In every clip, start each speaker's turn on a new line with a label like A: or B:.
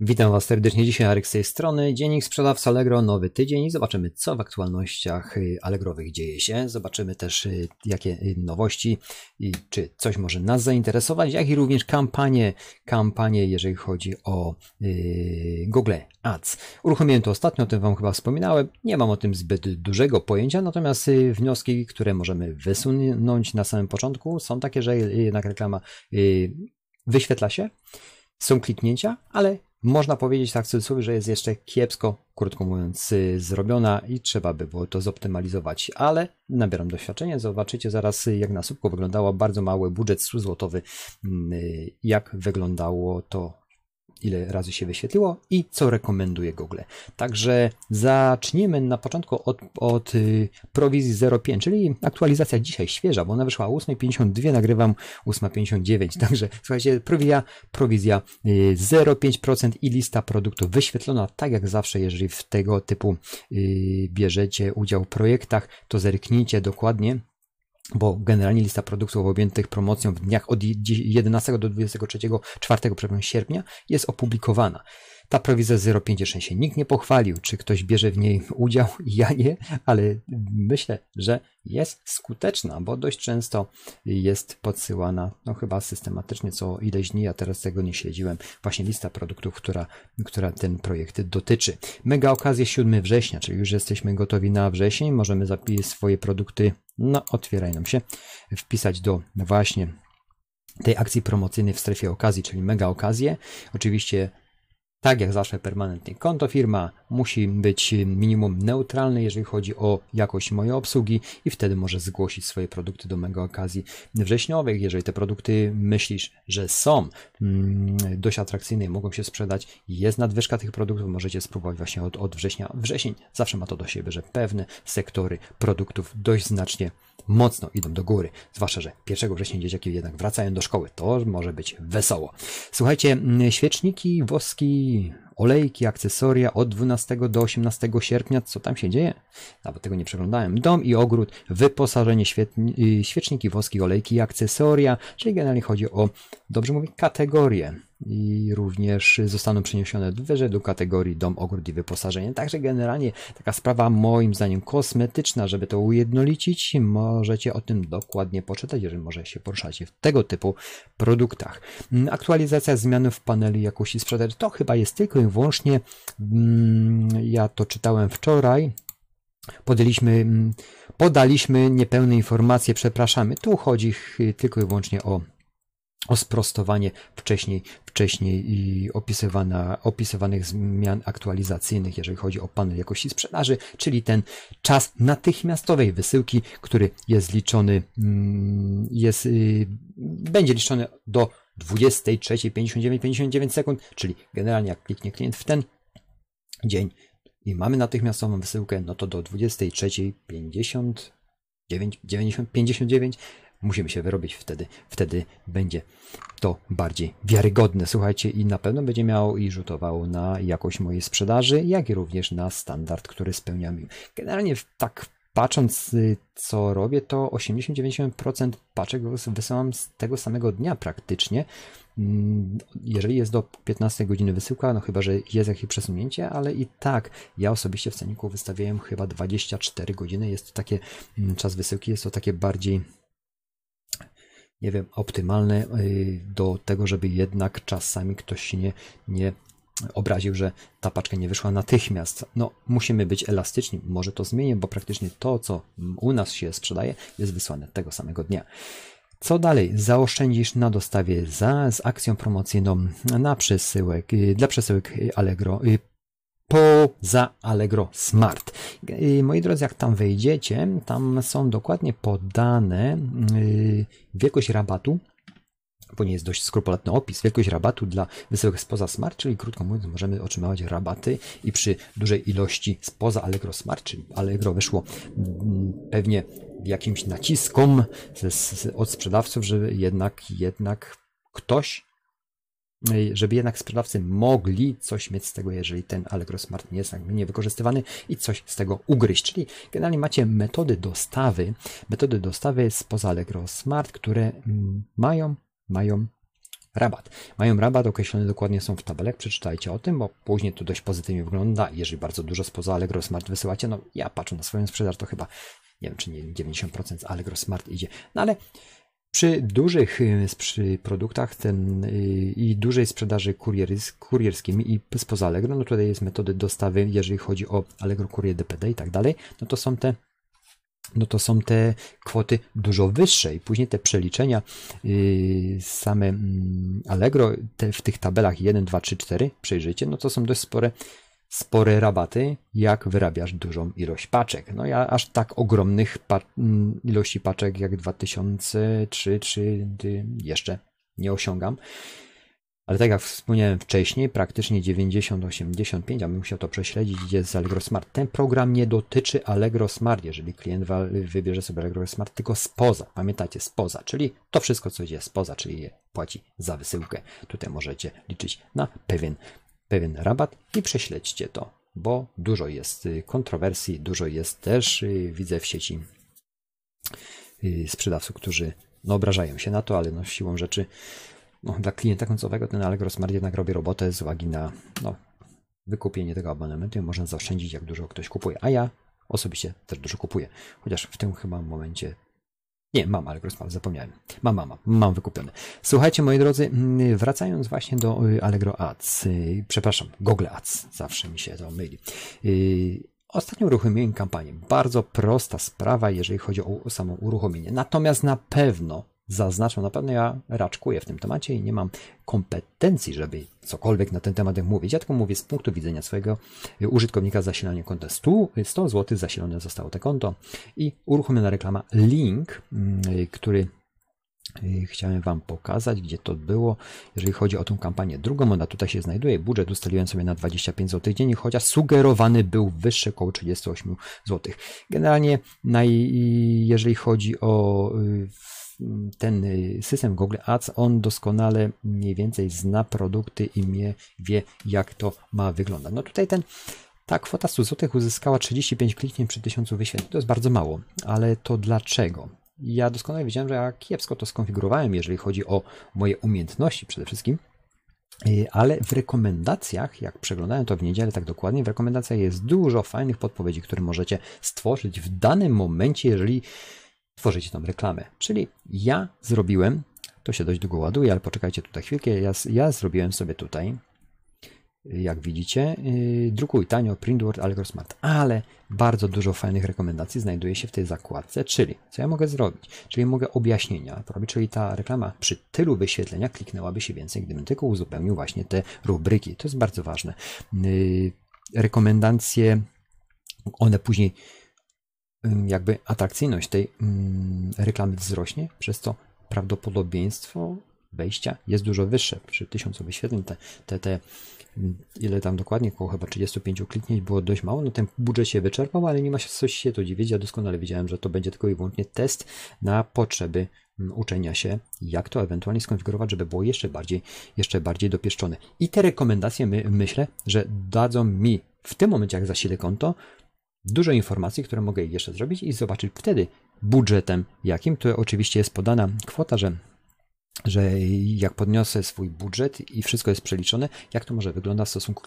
A: Witam Was serdecznie. Dzisiaj Arek z tej strony. Dziennik sprzedawca Allegro, nowy tydzień zobaczymy, co w aktualnościach y, Allegrowych dzieje się. Zobaczymy też, y, jakie y, nowości i czy coś może nas zainteresować, jak i również kampanie, kampanie jeżeli chodzi o yy, Google Ads. Uruchomiłem to ostatnio, o tym Wam chyba wspominałem. Nie mam o tym zbyt dużego pojęcia, natomiast wnioski, które możemy wysunąć na samym początku są takie, że jednak reklama wyświetla się, są kliknięcia, ale można powiedzieć tak w cudzysłowie, że jest jeszcze kiepsko, krótko mówiąc, y, zrobiona i trzeba by było to zoptymalizować, ale nabieram doświadczenia, zobaczycie zaraz jak na słupku wyglądało bardzo mały budżet 100 złotowy, mm, y, jak wyglądało to ile razy się wyświetliło i co rekomenduje Google. Także zaczniemy na początku od, od y, prowizji 0,5, czyli aktualizacja dzisiaj świeża, bo ona wyszła 8,52, nagrywam 8,59. Także słuchajcie, prowizja, prowizja 0,5% y, i lista produktów wyświetlona tak jak zawsze, jeżeli w tego typu y, bierzecie udział w projektach, to zerknijcie dokładnie bo generalnie lista produktów objętych promocją w dniach od 11 do 23 4 sierpnia jest opublikowana. Ta prowizja 0,5 się nikt nie pochwalił, czy ktoś bierze w niej udział, ja nie, ale myślę, że jest skuteczna, bo dość często jest podsyłana, no chyba systematycznie co ileś dni, a teraz tego nie śledziłem, właśnie lista produktów, która, która ten projekt dotyczy. Mega okazję 7 września, czyli już jesteśmy gotowi na wrzesień, możemy zapisać swoje produkty, no otwieraj nam się, wpisać do właśnie tej akcji promocyjnej w strefie okazji, czyli mega okazję. Oczywiście tak jak zawsze permanentnie konto firma musi być minimum neutralne, jeżeli chodzi o jakość mojej obsługi i wtedy może zgłosić swoje produkty do mega okazji wrześniowych. Jeżeli te produkty myślisz, że są mm, dość atrakcyjne i mogą się sprzedać, jest nadwyżka tych produktów, możecie spróbować właśnie od, od września. Wrzesień zawsze ma to do siebie, że pewne sektory produktów dość znacznie mocno idą do góry. Zwłaszcza, że 1 września dzieciaki jednak wracają do szkoły. To może być wesoło. Słuchajcie, mm, świeczniki, woski, olejki, akcesoria od 12 do 18 sierpnia. Co tam się dzieje? Nawet tego nie przeglądałem. Dom i ogród, wyposażenie, y, świeczniki, woski, olejki i akcesoria, czyli generalnie chodzi o, dobrze mówię, kategorie i również zostaną przeniesione wyżej do kategorii dom, ogród i wyposażenie. Także generalnie taka sprawa moim zdaniem kosmetyczna, żeby to ujednolicić, możecie o tym dokładnie poczytać, jeżeli może się poruszacie w tego typu produktach. Aktualizacja zmian w paneli jakości sprzedaży to chyba jest tylko i wyłącznie, mm, ja to czytałem wczoraj, podaliśmy, mm, podaliśmy niepełne informacje, przepraszamy. Tu chodzi tylko i wyłącznie o o sprostowanie wcześniej, wcześniej i opisywana, opisywanych zmian aktualizacyjnych, jeżeli chodzi o panel jakości sprzedaży, czyli ten czas natychmiastowej wysyłki, który jest liczony, mm, jest, y, będzie liczony do 23.59 sekund, czyli generalnie jak kliknie klient w ten dzień i mamy natychmiastową wysyłkę, no to do 23.59 musimy się wyrobić wtedy, wtedy będzie to bardziej wiarygodne. Słuchajcie, i na pewno będzie miało i rzutowało na jakość mojej sprzedaży, jak i również na standard, który spełniam. Generalnie tak patrząc, y, co robię, to 80-90% paczek wysyłam z tego samego dnia praktycznie. Mm, jeżeli jest do 15 godziny wysyłka, no chyba, że jest jakieś przesunięcie, ale i tak ja osobiście w ceniku wystawiałem chyba 24 godziny. Jest to takie, mm, czas wysyłki jest to takie bardziej nie wiem, optymalne y, do tego, żeby jednak czasami ktoś się nie, nie obraził, że ta paczka nie wyszła natychmiast. No, musimy być elastyczni. Może to zmienię, bo praktycznie to, co u nas się sprzedaje, jest wysłane tego samego dnia. Co dalej? Zaoszczędzisz na dostawie za, z akcją promocyjną na przesyłek, y, dla przesyłek Allegro y, poza Allegro Smart. Moi drodzy, jak tam wejdziecie, tam są dokładnie podane y, wielkość rabatu, bo nie jest dość skrupulatny opis, wielkość rabatu dla wysyłek spoza Smart, czyli krótko mówiąc możemy otrzymywać rabaty i przy dużej ilości spoza Allegro Smart, czyli Allegro wyszło mm, pewnie jakimś naciskom od sprzedawców, żeby jednak, jednak ktoś żeby jednak sprzedawcy mogli coś mieć z tego, jeżeli ten Allegro Smart nie jest nie wykorzystywany i coś z tego ugryźć. Czyli generalnie macie metody dostawy, metody dostawy spoza Allegro Smart, które mm, mają, mają rabat. Mają rabat, określone dokładnie są w tabelach, przeczytajcie o tym, bo później to dość pozytywnie wygląda. Jeżeli bardzo dużo spoza Allegro Smart wysyłacie, no ja patrzę na swoją sprzedaż, to chyba, nie wiem czy nie 90% Allegro Smart idzie, no ale przy dużych y, przy produktach ten, y, i dużej sprzedaży kurierys, kurierskimi i spoza Allegro, no tutaj jest metody dostawy, jeżeli chodzi o Allegro Kurier DPD i tak dalej, no to są te no to są te kwoty dużo wyższe i później te przeliczenia yy, same mm, Allegro te, w tych tabelach 1, 2, 3, 4 przejrzyjcie, no to są dość spore spore rabaty, jak wyrabiasz dużą ilość paczek. No ja aż tak ogromnych pa mm, ilości paczek jak 2003 czy jeszcze nie osiągam. Ale tak jak wspomniałem wcześniej, praktycznie 90-85, a bym musiał to prześledzić, idzie z Allegro Smart. Ten program nie dotyczy Allegro Smart, jeżeli klient wybierze sobie Allegro Smart, tylko spoza. Pamiętajcie, spoza, czyli to wszystko, co idzie spoza, czyli płaci za wysyłkę. Tutaj możecie liczyć na pewien, pewien rabat i prześledźcie to, bo dużo jest y, kontrowersji, dużo jest też, y, widzę w sieci y, sprzedawców, którzy no, obrażają się na to, ale no, siłą rzeczy no, dla klienta końcowego ten Allegro Smart jednak robi robotę z uwagi na no, wykupienie tego abonamentu i można zaoszczędzić, jak dużo ktoś kupuje. A ja osobiście też dużo kupuję. Chociaż w tym chyba momencie. Nie, mam Allegro Smart, zapomniałem. Mam, mam, mam, wykupione. Słuchajcie, moi drodzy, mm, wracając właśnie do y, Allegro Ads, y, przepraszam, Google Ads, zawsze mi się to myli. Y, ostatnio uruchomiłem kampanię. Bardzo prosta sprawa, jeżeli chodzi o samo uruchomienie. Natomiast na pewno zaznaczam, na pewno ja raczkuję w tym temacie i nie mam kompetencji, żeby cokolwiek na ten temat mówić. Ja tylko mówię z punktu widzenia swojego użytkownika zasilania konta. 100, 100 zł zasilone zostało to konto i uruchomiona reklama link, mm, który y, chciałem Wam pokazać, gdzie to było, jeżeli chodzi o tą kampanię drugą. Ona tutaj się znajduje. Budżet ustaliłem sobie na 25 zł dziennie, chociaż sugerowany był wyższy, około 38 zł. Generalnie, jeżeli chodzi o y, ten y, system Google Ads, on doskonale mniej więcej zna produkty i mnie wie, jak to ma wyglądać. No tutaj ten ta kwota 100 zł uzyskała 35 kliknięć przy 1000 wyświetleń. To jest bardzo mało, ale to dlaczego? Ja doskonale wiedziałem, że ja kiepsko to skonfigurowałem, jeżeli chodzi o moje umiejętności przede wszystkim. Y, ale w rekomendacjach, jak przeglądałem to w niedzielę tak dokładnie, w rekomendacjach jest dużo fajnych podpowiedzi, które możecie stworzyć w danym momencie, jeżeli tworzyć tą reklamę. Czyli ja zrobiłem, to się dość długo ładuje, ale poczekajcie tutaj chwilkę, ja, ja zrobiłem sobie tutaj, jak widzicie, yy, drukuj tanio, printword, Allegro Smart, ale bardzo dużo fajnych rekomendacji znajduje się w tej zakładce, czyli co ja mogę zrobić? Czyli mogę objaśnienia robić, czyli ta reklama przy tylu wyświetlenia kliknęłaby się więcej, gdybym tylko uzupełnił właśnie te rubryki. To jest bardzo ważne. Yy, rekomendacje, one później jakby atrakcyjność tej reklamy wzrośnie, przez co prawdopodobieństwo wejścia jest dużo wyższe. Przy tysiącu wyświetleń te, te, te ile tam dokładnie, około chyba 35 kliknięć było dość mało, no ten budżet się wyczerpał, ale nie ma się coś się to dziwić, ja doskonale wiedziałem, że to będzie tylko i wyłącznie test na potrzeby uczenia się, jak to ewentualnie skonfigurować, żeby było jeszcze bardziej, jeszcze bardziej dopieszczone. I te rekomendacje my, myślę, że dadzą mi w tym momencie, jak zasilę konto, dużo informacji, które mogę jeszcze zrobić i zobaczyć wtedy budżetem jakim. Tu oczywiście jest podana kwota, że że jak podniosę swój budżet i wszystko jest przeliczone, jak to może wyglądać w stosunku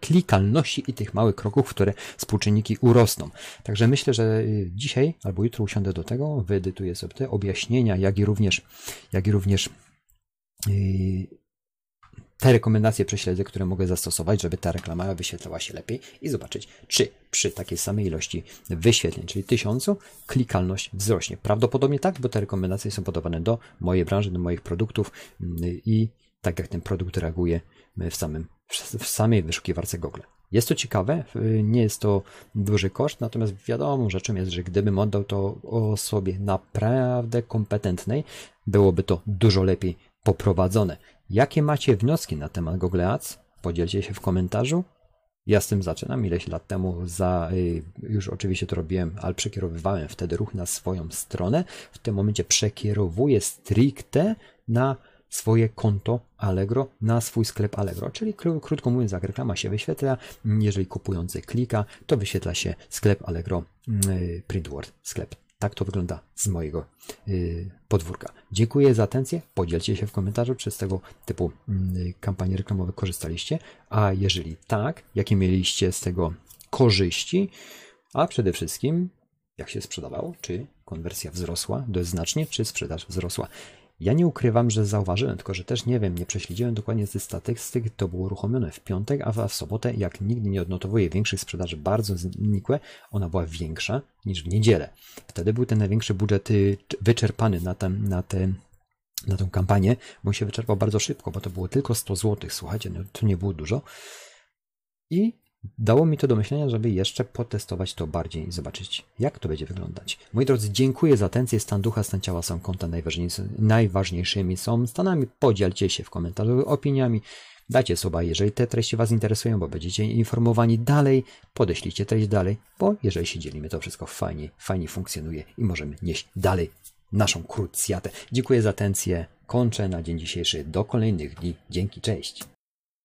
A: klikalności i tych małych kroków, które współczynniki urosną. Także myślę, że dzisiaj albo jutro usiądę do tego, wyedytuję sobie te objaśnienia, jak i również, jak i również yy, te rekomendacje prześledzę, które mogę zastosować, żeby ta reklama wyświetlała się lepiej i zobaczyć, czy przy takiej samej ilości wyświetleń, czyli tysiącu, klikalność wzrośnie. Prawdopodobnie tak, bo te rekomendacje są podawane do mojej branży, do moich produktów mm, i tak jak ten produkt reaguje w, samym, w samej wyszukiwarce Google. Jest to ciekawe, nie jest to duży koszt, natomiast wiadomą rzeczą jest, że gdybym oddał to osobie naprawdę kompetentnej, byłoby to dużo lepiej poprowadzone. Jakie macie wnioski na temat Google Ads? Podzielcie się w komentarzu. Ja z tym zaczynam ileś lat temu, za, y, już oczywiście to robiłem, ale przekierowywałem wtedy ruch na swoją stronę. W tym momencie przekierowuję stricte na swoje konto Allegro, na swój sklep Allegro. Czyli krótko mówiąc, jak reklama się wyświetla, jeżeli kupujący klika, to wyświetla się sklep Allegro y, Printword, sklep Tak to wygląda z mojego y, podwórka. Dziękuję za atencję. Podzielcie się w komentarzu, czy z tego typu y, kampanii reklamowych korzystaliście. A jeżeli tak, jakie mieliście z tego korzyści, a przede wszystkim jak się sprzedawało, czy konwersja wzrosła dość znacznie, czy sprzedaż wzrosła. Ja nie ukrywam, że zauważyłem, tylko że też nie wiem, nie prześledziłem dokładnie tych statystyk, to było uruchomione w piątek, a w sobotę, jak nigdy nie odnotowuję większych sprzedaży, bardzo znikłe, ona była większa niż w niedzielę. Wtedy był ten największy budżet y, wyczerpany na, ten, na te na tą kampanię, bo się wyczerpał bardzo szybko, bo to było tylko 100 zł. Słuchajcie, no, to nie było dużo. I dało mi to do myślenia, żeby jeszcze potestować to bardziej i zobaczyć, jak to będzie wyglądać. Moi drodzy, dziękuję za atencję. Stan ducha, stan ciała są konta najważniejszymi. Są stanami. Podzielcie się w komentarzu opiniami. Dajcie suba, jeżeli te treści Was interesują, bo będziecie informowani dalej. Podeślijcie treść dalej, bo jeżeli się dzielimy, to wszystko fajnie, fajnie funkcjonuje i możemy nieść dalej naszą krucjatę. Dziękuję za atencję. Kończę na dzień dzisiejszy. Do kolejnych dni. Dzięki, cześć.